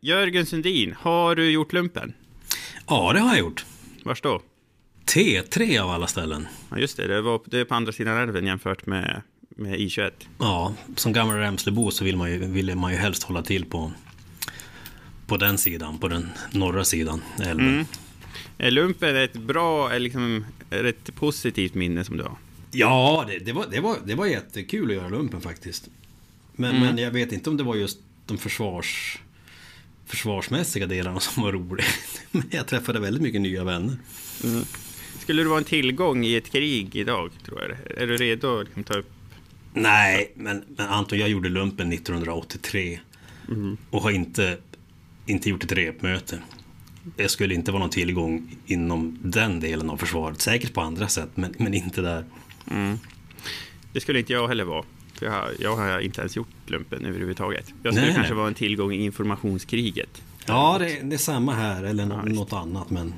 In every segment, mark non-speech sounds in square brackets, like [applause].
Jörgen Sundin, har du gjort lumpen? Ja, det har jag gjort. Vars då? T3 av alla ställen. Ja, just det. Det, var, det är på andra sidan älven jämfört med, med I21. Ja, som gammal Rämslebo så vill man ju, ville man ju helst hålla till på, på den sidan, på den norra sidan älven. Mm. Är lumpen ett bra, liksom, ett positivt minne som du har? Ja, det, det, var, det, var, det var jättekul att göra lumpen faktiskt. Men, mm. men jag vet inte om det var just de försvars, försvarsmässiga delarna som var roliga. [laughs] Men jag träffade väldigt mycket nya vänner. Mm. Skulle du vara en tillgång i ett krig idag, tror jag? Är du redo att liksom, ta upp? Nej, men, men, Anton, jag gjorde lumpen 1983. Mm. Och har inte, inte gjort ett repmöte. Jag skulle inte vara någon tillgång inom den delen av försvaret. Säkert på andra sätt, men, men inte där. Mm. Det skulle inte jag heller vara. Jag, har, jag har inte ens gjort lumpen överhuvudtaget. Jag skulle nej, kanske nej. vara en tillgång i informationskriget. Ja, det, det är samma här, eller ja, något annat. Men...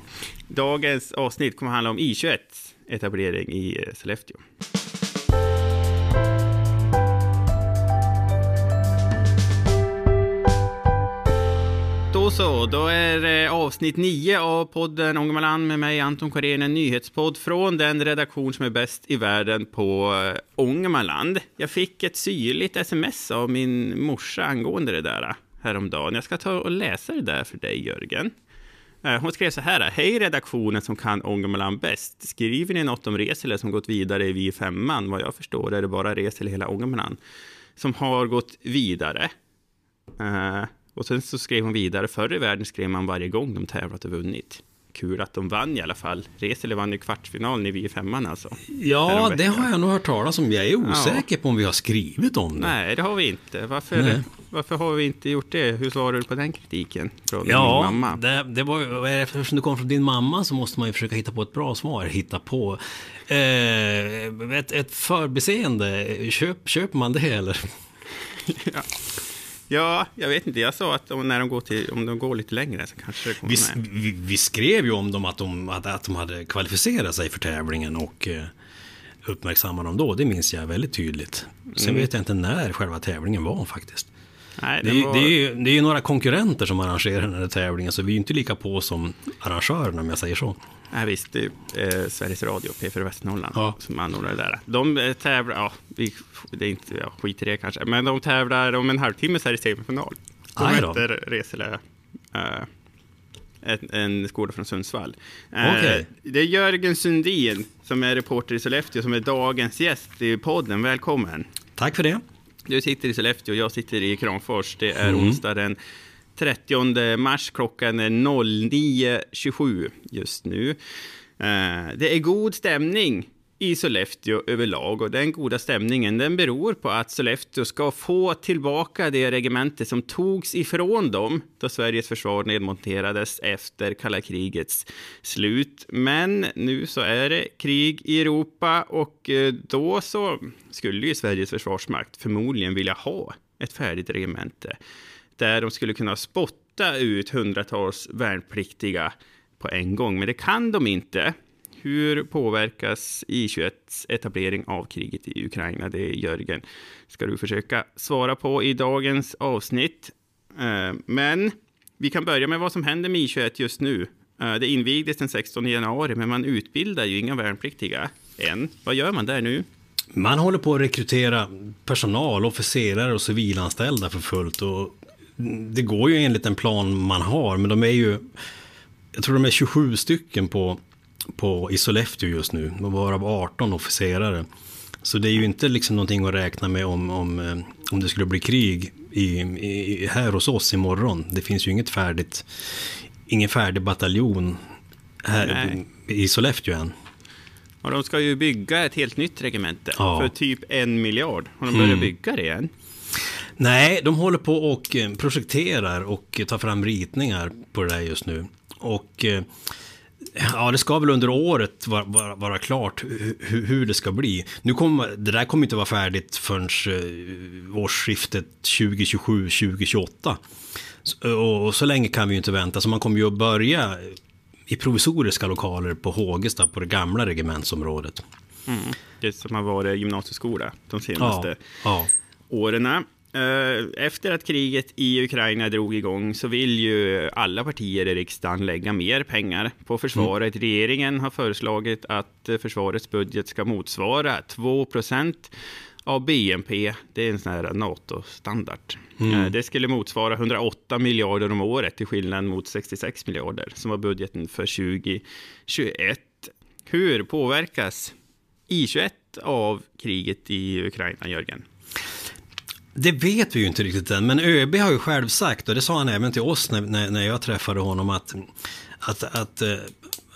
Dagens avsnitt kommer handla om I21 etablering i eh, Sollefteå. Då så, då är det avsnitt 9 av podden Ångermanland med mig Anton Karén, en nyhetspodd från den redaktion som är bäst i världen på eh, Ångermanland. Jag fick ett syrligt sms av min morsa angående det där eh, häromdagen. Jag ska ta och läsa det där för dig, Jörgen. Eh, hon skrev så här. Hej redaktionen som kan Ångermanland bäst. Skriver ni något om Resele som gått vidare i Vi femman? Vad jag förstår är det bara Resele i hela Ångermanland som har gått vidare. Och sen så skrev hon vidare. Förr i världen skrev man varje gång de tävlat och vunnit kul att de vann i alla fall. Resele vann ju kvartsfinalen i V5 alltså. Ja, det har jag nog hört talas om. Jag är osäker ja. på om vi har skrivit om det. Nej, det har vi inte. Varför, varför har vi inte gjort det? Hur svarar du på den kritiken från ja, din mamma? Det, det var, eftersom det kom från din mamma så måste man ju försöka hitta på ett bra svar. Hitta på eh, ett, ett förbiseende. Köp, köper man det eller? [laughs] ja. Ja, jag vet inte. Jag sa att när de går till, om de går lite längre så kanske det kommer vi, med. Vi, vi skrev ju om dem att de, att, att de hade kvalificerat sig för tävlingen och eh, uppmärksammade dem då. Det minns jag väldigt tydligt. Sen mm. vet jag inte när själva tävlingen var faktiskt. Nej, det, var... det, är ju, det är ju några konkurrenter som arrangerar den här tävlingen så vi är ju inte lika på som arrangörerna om jag säger så. Nej, visst, det är eh, Sveriges Radio, P4 Västernorrland, ja. som anordnar det där. De eh, tävlar, ja, vi, det är inte, ja, skit i det kanske, men de tävlar om en halvtimme så är det semifinal. De möter Resele, äh, en, en skola från Sundsvall. Okay. Äh, det är Jörgen Sundin som är reporter i Sollefteå som är dagens gäst i podden. Välkommen! Tack för det! Du sitter i Sollefteå, jag sitter i Kramfors. Det är mm. onsdag den 30 mars. Klockan är 09.27 just nu. Eh, det är god stämning i Sollefteå överlag och den goda stämningen den beror på att Sollefteå ska få tillbaka det regemente som togs ifrån dem då Sveriges försvar nedmonterades efter kalla krigets slut. Men nu så är det krig i Europa och eh, då så skulle ju Sveriges försvarsmakt förmodligen vilja ha ett färdigt regemente där de skulle kunna spotta ut hundratals värnpliktiga på en gång. Men det kan de inte. Hur påverkas I21 etablering av kriget i Ukraina? Det är Jörgen. Ska du försöka svara på i dagens avsnitt. Eh, men vi kan börja med vad som händer med I21 just nu. Eh, det invigdes den 16 januari, men man utbildar ju inga värnpliktiga än. Vad gör man där nu? Man håller på att rekrytera personal, officerare och civilanställda för fullt. Och det går ju enligt den plan man har, men de är ju... Jag tror de är 27 stycken på, på, i Sollefteå just nu, varav 18 officerare. Så det är ju inte liksom någonting att räkna med om, om, eh, om det skulle bli krig i, i, här hos oss imorgon. Det finns ju inget färdigt, ingen färdig bataljon här Nej. i Sollefteå än. Och de ska ju bygga ett helt nytt regemente ja. för typ en miljard. Har de börjat mm. bygga det än? Nej, de håller på och eh, projekterar och tar fram ritningar på det där just nu. Och eh, ja, det ska väl under året vara, vara, vara klart hur, hur, det ska bli. Nu kommer, det där kommer inte vara färdigt förrän eh, årsskiftet 2027-2028. Och, och så länge kan vi ju inte vänta, så man kommer ju att börja i provisoriska lokaler på Hågesta, på det gamla regementsområdet. Mm. Det som har varit gymnasieskola de senaste ja, ja. åren. Eh, efter att kriget i Ukraina drog igång så vill ju alla partier i riksdagen lägga mer pengar på försvaret. Mm. Regeringen har föreslagit att försvarets budget ska motsvara 2% av BNP. Det är en sån här NATO-standard. Mm. Eh, det skulle motsvara 108 miljarder om året till skillnad mot 66 miljarder som var budgeten för 2021. Hur påverkas I21 av kriget i Ukraina, Jörgen? Det vet vi ju inte riktigt än, men ÖB har ju själv sagt, och det sa han även till oss när, när jag träffade honom, att, att, att eh,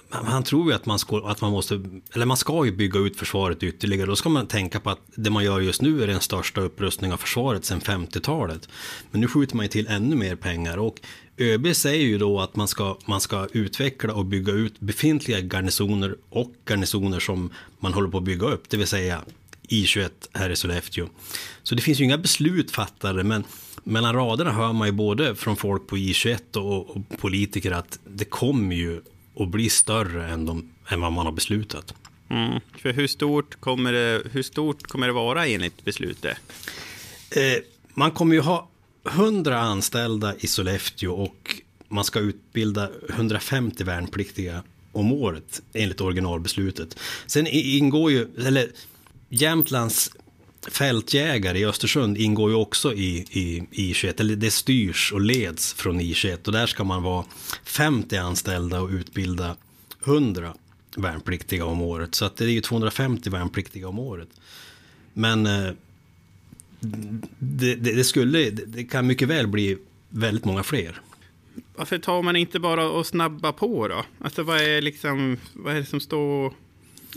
han tror ju att man, ska, att man måste, eller man ska ju bygga ut försvaret ytterligare. Då ska man tänka på att det man gör just nu är den största upprustningen av försvaret sedan 50-talet. Men nu skjuter man ju till ännu mer pengar och ÖB säger ju då att man ska, man ska utveckla och bygga ut befintliga garnisoner och garnisoner som man håller på att bygga upp, det vill säga i21 här i Sollefteå. Så det finns ju inga beslut fattade, men mellan raderna hör man ju både från folk på I21 och, och politiker att det kommer ju att bli större än, de, än vad man har beslutat. Mm. För hur stort, kommer det, hur stort kommer det vara enligt beslutet? Eh, man kommer ju ha 100 anställda i Sollefteå och man ska utbilda 150 värnpliktiga om året enligt originalbeslutet. Sen ingår ju, eller Jämtlands fältjägare i Östersund ingår ju också i, i I21, eller det styrs och leds från I21 och där ska man vara 50 anställda och utbilda 100 värnpliktiga om året. Så att det är ju 250 värnpliktiga om året. Men eh, det, det, det, skulle, det kan mycket väl bli väldigt många fler. Varför tar man inte bara och snabba på då? Alltså vad är liksom, vad är det som står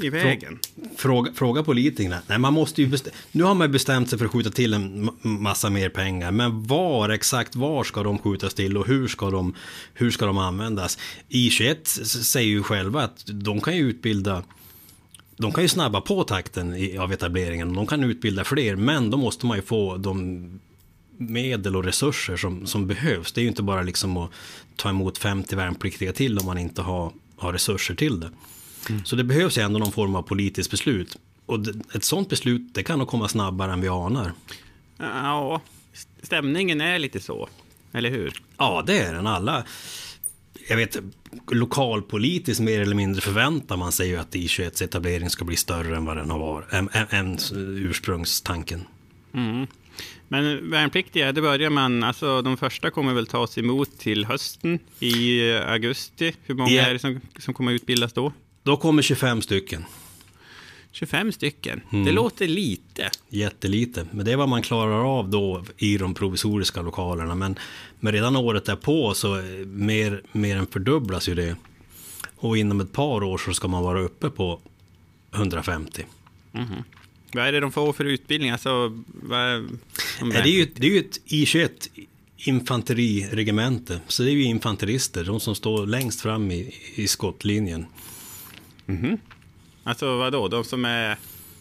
i vägen? Fråga, fråga politikerna. Nej, man måste ju nu har man bestämt sig för att skjuta till en massa mer pengar. Men var, exakt var ska de skjutas till och hur ska de, hur ska de användas? I21 säger ju själva att de kan ju utbilda de kan ju snabba på takten av etableringen. De kan utbilda fler, men då måste man ju få de medel och resurser som, som behövs. Det är ju inte bara liksom att ta emot 50 värnpliktiga till om man inte har, har resurser till det. Mm. Så det behövs ändå någon form av politiskt beslut. Och ett sånt beslut, det kan nog komma snabbare än vi anar. Ja, stämningen är lite så, eller hur? Ja, det är den. Alla, jag vet, lokalpolitiskt mer eller mindre förväntar man sig ju att I21s etablering ska bli större än vad den har varit, än, än ursprungstanken. Mm. Men värnpliktiga, det börjar man, alltså de första kommer väl tas emot till hösten i augusti. Hur många yeah. är det som, som kommer utbildas då? Då kommer 25 stycken. 25 stycken, mm. det låter lite. Jättelite, men det är vad man klarar av då i de provisoriska lokalerna. Men, men redan året därpå så mer, mer än fördubblas ju det. Och inom ett par år så ska man vara uppe på 150. Mm. Vad är det de får för utbildning? Alltså, vad, de det, är ju, det är ju ett I21 infanteriregemente. Så det är ju infanterister, de som står längst fram i, i skottlinjen. Mm -hmm. Alltså vadå, de som är...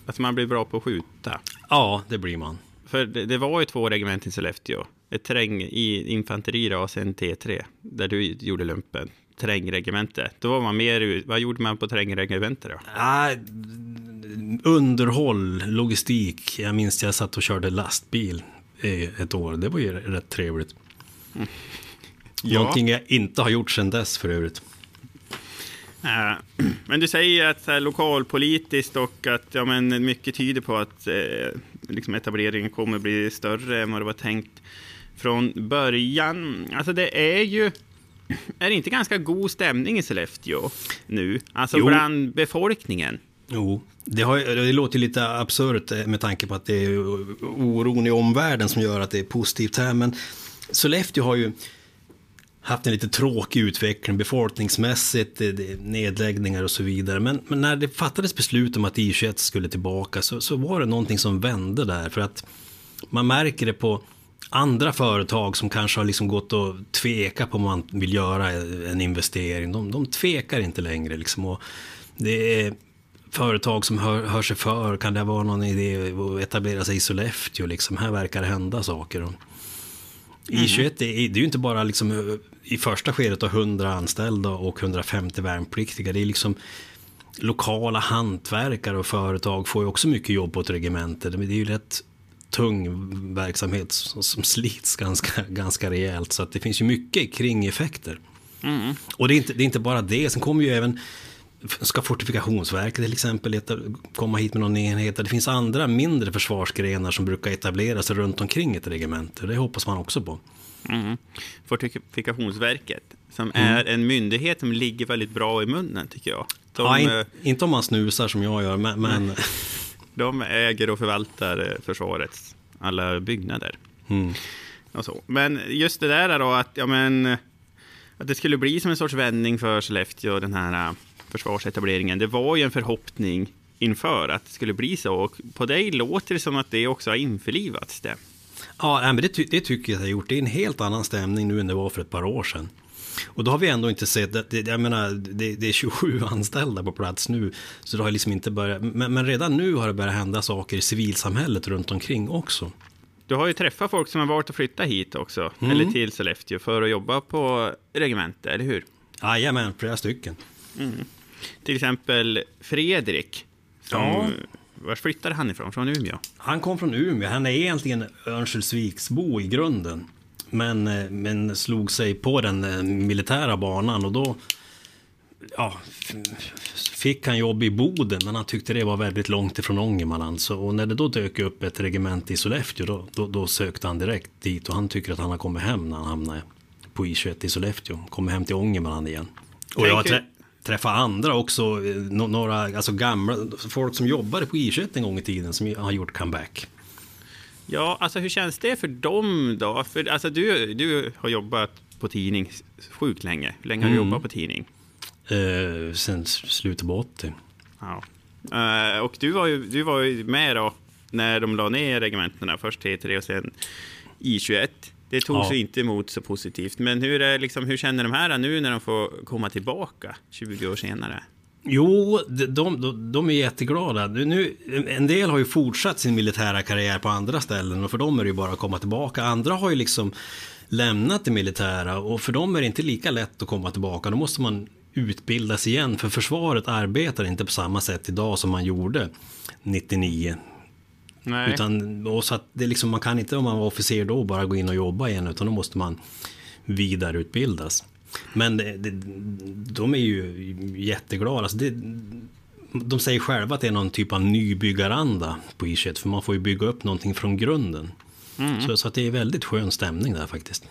Att man blir bra på att skjuta? Ja, det blir man. För det, det var ju två regementen i Sollefteå. Ett terräng i infanterirasen T3, där du gjorde lumpen. Terrängregemente. Då var man mer... Vad gjorde man på terrängregemente då? Ah, underhåll, logistik. Jag minns jag satt och körde lastbil ett år. Det var ju rätt trevligt. Mm. Ja. Någonting jag inte har gjort sedan dess för övrigt. Eh, men du säger att så här, lokalpolitiskt och att ja, men mycket tyder på att eh, liksom etableringen kommer bli större än vad det var tänkt från början. Alltså det är ju, är det inte ganska god stämning i Sollefteå nu? Alltså jo. bland befolkningen? Jo, det, har, det låter lite absurt eh, med tanke på att det är oron i omvärlden som gör att det är positivt här. Men Sollefteå har ju haft en lite tråkig utveckling befolkningsmässigt, nedläggningar och så vidare. Men, men när det fattades beslut om att I21 skulle tillbaka så, så var det någonting som vände där. För att man märker det på andra företag som kanske har liksom gått och tveka på om man vill göra en investering. De, de tvekar inte längre. Liksom. Och det är företag som hör, hör sig för. Kan det vara någon idé att etablera sig i Sollefteå? Liksom? Här verkar det hända saker. Och I21 det är, det är ju inte bara liksom i första skedet har 100 anställda och 150 värnpliktiga. Det är liksom lokala hantverkare och företag får ju också mycket jobb på ett regemente. Det är ju rätt tung verksamhet som, slits ganska, ganska rejält. Så att det finns ju mycket kring effekter. Mm. Och det är, inte, det är inte bara det, sen kommer ju även Ska Fortifikationsverket till exempel komma hit med någon enhet? Det finns andra mindre försvarsgrenar som brukar etablera sig runt omkring ett regemente. Det hoppas man också på. Mm. Fortifikationsverket, som mm. är en myndighet som ligger väldigt bra i munnen tycker jag. De, ja, in, inte om man snusar som jag gör, men... men... [laughs] De äger och förvaltar eh, försvarets alla byggnader. Mm. Och så. Men just det där då att, ja, men, att det skulle bli som en sorts vändning för Sollefteå, den här eh, försvarsetableringen. Det var ju en förhoppning inför att det skulle bli så. Och på dig låter det som att det också har införlivats. Det. Ja, men det, det tycker jag att har gjort. Det är en helt annan stämning nu än det var för ett par år sedan. Och då har vi ändå inte sett, det, jag menar, det, det, är 27 [laughs] anställda på plats nu. Så det har liksom inte börjat, men, men, redan nu har det börjat hända saker i civilsamhället runt omkring också. Du har ju träffat folk som har varit och flyttat hit också, mm. eller till Sollefteå, för att jobba på regemente, eller hur? Jajamän, flera stycken. Mm. Till exempel Fredrik, som, ja. Var flyttade han ifrån? Från Umeå? Han kom från Umeå, han är egentligen Örnsköldsviksbo i grunden. Men, eh, men slog sig på den eh, militära banan och då ja, fick han jobb i Boden, men han tyckte det var väldigt långt ifrån Ångermanland. Alltså. Och när det då dök upp ett regemente i Sollefteå, då, då, då, sökte han direkt dit. Och han tycker att han har kommit hem när han hamnade på I21 i Sollefteå. Kommer hem till Ångermanland igen. Och jag har trä träffat andra också, eh, några alltså gamla, folk som jobbade på I21 en gång i tiden som har gjort comeback. Ja, alltså hur känns det för dem då? För alltså, du, du har jobbat på tidning sjukt länge. Hur länge har du mm. jobbat på tidning? Eh, sen slutet på 80. Ja. Eh, och du var, ju, du var ju med då när de la ner regementena, först T3 och sen I21. Det tog ja. sig inte emot så positivt. Men hur, är, liksom, hur känner de här nu när de får komma tillbaka 20 år senare? Jo, de, de, de är jätteglada. Nu, en del har ju fortsatt sin militära karriär på andra ställen och för dem är det ju bara att komma tillbaka. Andra har ju liksom lämnat det militära och för dem är det inte lika lätt att komma tillbaka. Då måste man utbildas igen för försvaret arbetar inte på samma sätt idag som man gjorde 99. Nej. Utan, och så att det liksom, man kan inte om man var officer då bara gå in och jobba igen utan då måste man vidareutbildas. Men det, det, de är ju jätteglada. Alltså det, de säger själva att det är någon typ av nybyggaranda på I21 för man får ju bygga upp någonting från grunden. Mm. Så, så att det är väldigt skön stämning där faktiskt.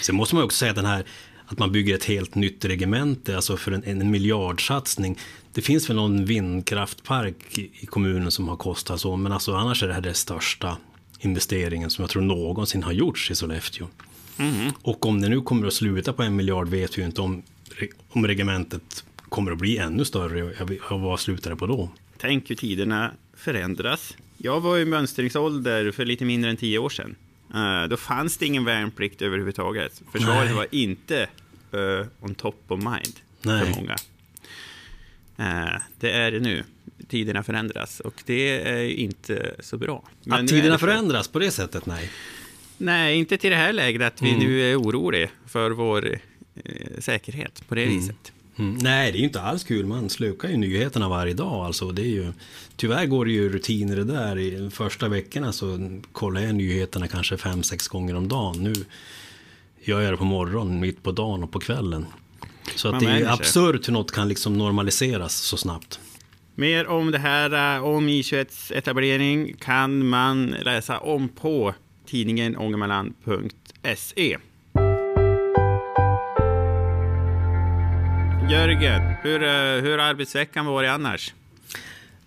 Sen måste man också säga att den här att man bygger ett helt nytt regemente, alltså för en, en miljardsatsning. Det finns väl någon vindkraftpark i kommunen som har kostat så, men alltså annars är det här den största investeringen som jag tror någonsin har gjorts i Sollefteå. Mm. Och om det nu kommer att sluta på en miljard vet vi ju inte om, om regementet kommer att bli ännu större. Och vad slutar det på då? Tänk hur tiderna förändras. Jag var i mönstringsålder för lite mindre än tio år sedan. Uh, då fanns det ingen värnplikt överhuvudtaget. Försvaret Nej. var inte uh, on top of mind Nej. för många. Uh, det är det nu. Tiderna förändras och det är inte så bra. Men att tiderna förändras på det sättet? Nej. Nej, inte till det här läget att vi mm. nu är oroliga för vår eh, säkerhet på det mm. viset. Mm. Nej, det är ju inte alls kul. Man slukar ju nyheterna varje dag. Alltså, det är ju, tyvärr går det ju rutiner det där. I de första veckorna så kollar jag nyheterna kanske fem, sex gånger om dagen. Nu gör jag det på morgonen, mitt på dagen och på kvällen. Så att det är ju absurt hur något kan liksom normaliseras så snabbt. Mer om det här, eh, om I21s etablering kan man läsa om på tidningen ångermanland.se. Jörgen, hur, eh, hur har arbetsveckan varit annars?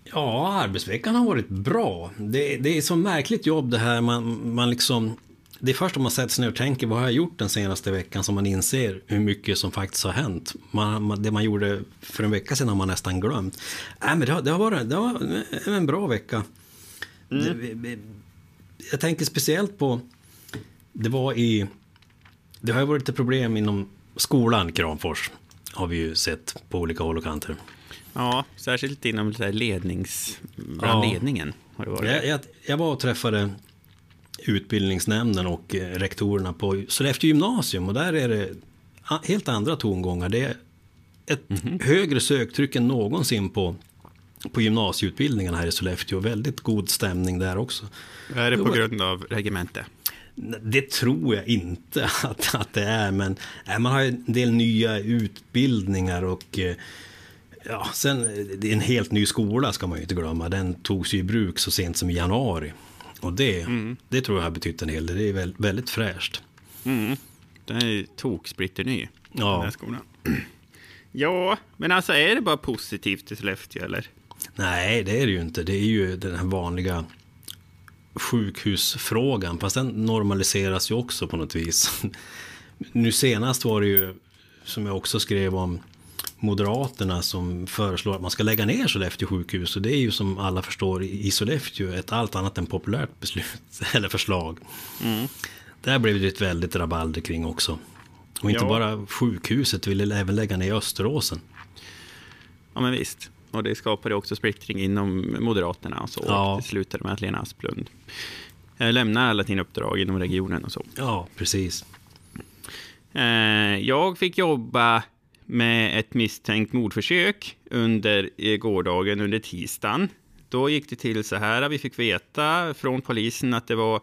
Ja, arbetsveckan har varit bra. Det, det är så märkligt jobb det här. Man, man liksom, det är först om man sätter sig ner och tänker vad har jag gjort den senaste veckan som man inser hur mycket som faktiskt har hänt. Man, det man gjorde för en vecka sedan har man nästan glömt. Äh, men det, har, det har varit det har en bra vecka. Mm. Det, jag tänker speciellt på, det var i, det har ju varit lite problem inom skolan Kramfors. Har vi ju sett på olika håll och kanter. Ja, särskilt inom lednings, ja. ledningen. Har det varit. Jag, jag, jag var och träffade utbildningsnämnden och eh, rektorerna på Sollefteå gymnasium och där är det helt andra tongångar. Det är ett mm -hmm. högre söktryck än någonsin på på gymnasieutbildningen här i Sollefteå. Väldigt god stämning där också. Är det på grund av regementet? Det tror jag inte [laughs] att, att det är, men nej, man har en del nya utbildningar och eh, ja, sen det är en helt ny skola ska man ju inte glömma. Den togs ju i bruk så sent som i januari. Och det, mm. det tror jag har betytt en hel del. Det är väldigt, väldigt fräscht. Mm. Den är toksplitterny, ja. den här skolan. [clears throat] Ja, men alltså är det bara positivt i Sollefteå eller? Nej, det är det ju inte. Det är ju den här vanliga sjukhusfrågan, fast den normaliseras ju också på något vis. [laughs] Nu senast var det ju, som jag också skrev om, Moderaterna som föreslår att man ska lägga ner Sollefteå sjukhus. Och det är ju som alla förstår i Sollefteå ett allt annat än populärt beslut [laughs] eller förslag. Mm. Där blev det ett väldigt rabalder kring också. Och inte ja. bara sjukhuset, ville även lägga ner Österåsen. Ja men visst. Och det skapade också splittring inom Moderaterna och så. Ja. Och det slutade med att Lena Asplund lämnar alla sina uppdrag inom regionen och så. Ja, precis. Eh, jag fick jobba med ett misstänkt mordförsök under gårdagen, under tisdagen. Då gick det till så här, vi fick veta från polisen att det var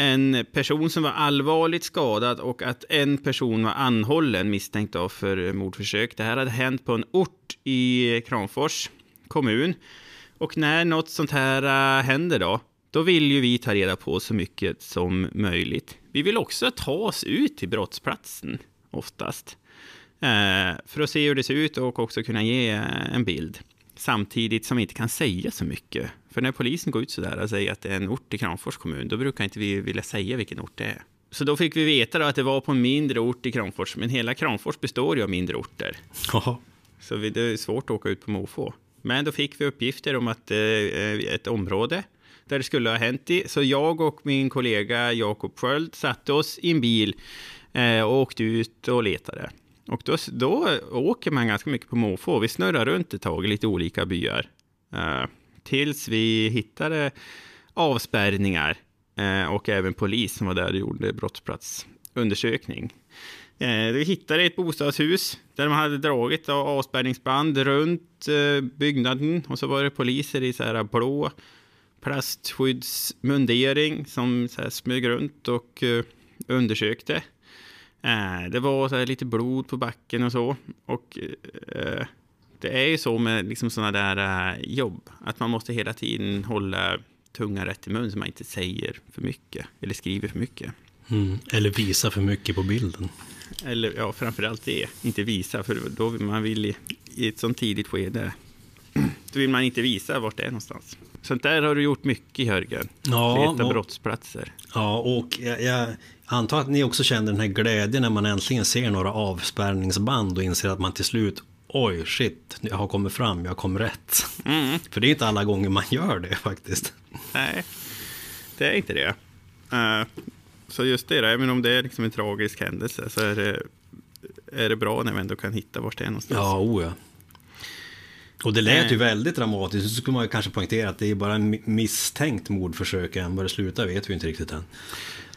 en person som var allvarligt skadad och att en person var anhållen misstänkt av för mordförsök. Det här hade hänt på en ort i Kramfors kommun. Och när något sånt här äh, händer då, då vill ju vi ta reda på så mycket som möjligt. Vi vill också ta oss ut till brottsplatsen oftast. Äh, för att se hur det ser ut och också kunna ge äh, en bild. Samtidigt som vi inte kan säga så mycket. För när polisen går ut sådär och säger att det är en ort i Kramfors kommun, då brukar inte vi vilja säga vilken ort det är. Så då fick vi veta att det var på en mindre ort i Kramfors, men hela Kramfors består ju av mindre orter. Aha. Så det är svårt att åka ut på måfå. Men då fick vi uppgifter om att eh, ett område där det skulle ha hänt i. Så jag och min kollega Jakob Sköld satte oss i en bil eh, och åkte ut och letade. Och då, då åker man ganska mycket på måfå. Vi snurrar runt ett tag i lite olika byar. Uh, tills vi hittade avspärrningar uh, och även polis som var där och gjorde brottsplatsundersökning. Uh, vi hittade ett bostadshus där de hade dragit avspärrningsband runt byggnaden och så var det poliser i så här blå plastskyddsmundering som så här smög runt och undersökte. Eh, det var så lite blod på backen och så. Och eh, det är ju så med liksom sådana där eh, jobb, att man måste hela tiden hålla tungan rätt i mun så man inte säger för mycket eller skriver för mycket. Mm. Eller visa för mycket på bilden. Eller ja, framförallt det, inte visa, för då vill man vill i, i ett sånt tidigt skede, [clears throat] då vill man inte visa vart det är någonstans. Sånt där har du gjort mycket, Jörgen. Ja, Leta och, brottsplatser. Ja, och jag, jag, antar att ni också känner den här glädjen när man äntligen ser några avspärrningsband och inser att man till slut Oj, shit, jag har kommit fram, jag kom rätt. Mm. För det är inte alla gånger man gör det faktiskt. Nej, det är inte det. Uh, så just det, även om det är liksom en tragisk händelse så är det, är det bra när vi ändå kan hitta var det är någonstans. Ja, o ja. Och det lät ju eh. väldigt dramatiskt. Så skulle man ju kanske poängtera att det är bara en misstänkt mordförsök. Än vad det slutar vet vi inte riktigt än.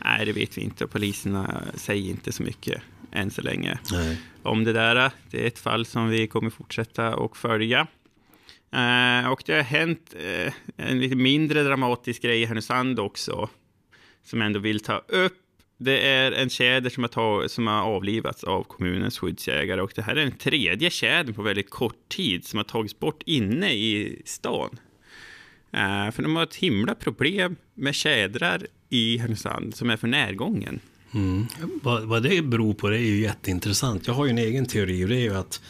Nej, det vet vi inte. Poliserna säger inte så mycket än så länge Nej. om det där. Det är ett fall som vi kommer fortsätta att följa. Eh, och det har hänt eh, en lite mindre dramatisk grej i Härnösand också, som jag ändå vill ta upp. Det är en tjäder som har, tag, som har avlivats av kommunens skyddsjägare och det här är den tredje tjädern på väldigt kort tid som har tagits bort inne i stan. Uh, för de har ett himla problem med tjädrar i Härnösand som är för närgången. Mm. Vad, vad det beror på det är ju jätteintressant. Jag har ju en egen teori och det är ju att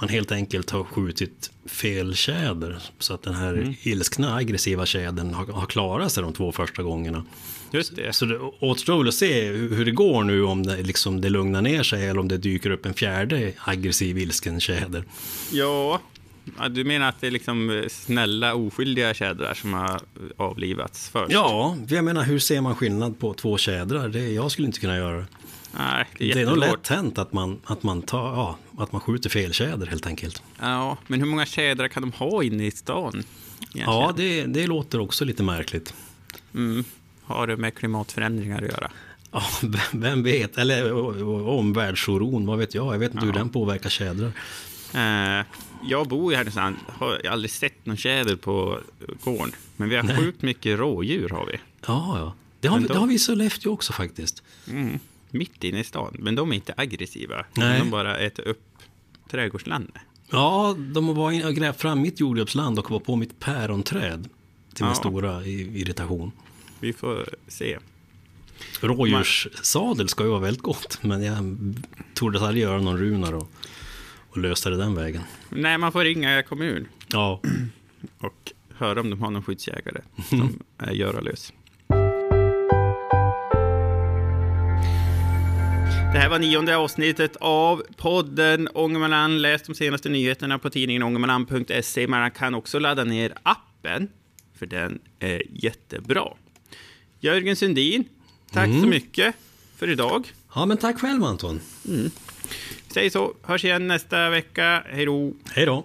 man helt enkelt har skjutit fel tjäder. Så att den här mm. ilskna aggressiva tjädern har, har klarat sig de två första gångerna. Just det. Så det återstår väl att se hur det går nu om det, liksom, det lugnar ner sig eller om det dyker upp en fjärde aggressiv ilsken tjäder. Ja, du menar att det är liksom snälla oskyldiga tjädrar som har avlivats först? Ja, jag menar hur ser man skillnad på två tjädrar? Det, jag skulle inte kunna göra det. Nej, det är, det är nog lätt hänt att man, att, man tar, ja, att man skjuter fel tjäder helt enkelt. Ja, men hur många tjädrar kan de ha inne i stan? Egentligen? Ja, det, det låter också lite märkligt. Mm. Har det med klimatförändringar att göra? Ja, vem vet? Eller omvärldsoron, vad vet jag? Jag vet inte ja. hur den påverkar tjädrar. Eh, jag bor i Härnösand, har aldrig sett någon tjäder på gården. Men vi har sjukt mycket rådjur har vi. Ja, ja. Det har, vi, det har vi i Sollefteå också faktiskt. Mm. Mitt inne i stan. Men de är inte aggressiva. Nej. De bara äter upp trädgårdslandet. Ja, de var och grävt fram mitt jordgubbsland och var på mitt päronträd. Till min Ja. stora irritation. Vi får se. Rådjurssadel ska ju vara väldigt gott, men jag trodde aldrig göra någon runar och, och lösa det den vägen. Nej, man får ringa kommun Ja, [clears throat] och höra om de har någon skyddsjägare som [laughs] är göralös. Det här var nionde avsnittet av podden Ångermanland. Läs de senaste nyheterna på tidningen ångermanland.se. Man kan också ladda ner appen, för den är jättebra. Jörgen Sundin, tack så mycket för idag. ja men tack själv Anton. Säg så, hörs igen nästa vecka. Hej då! Hej då.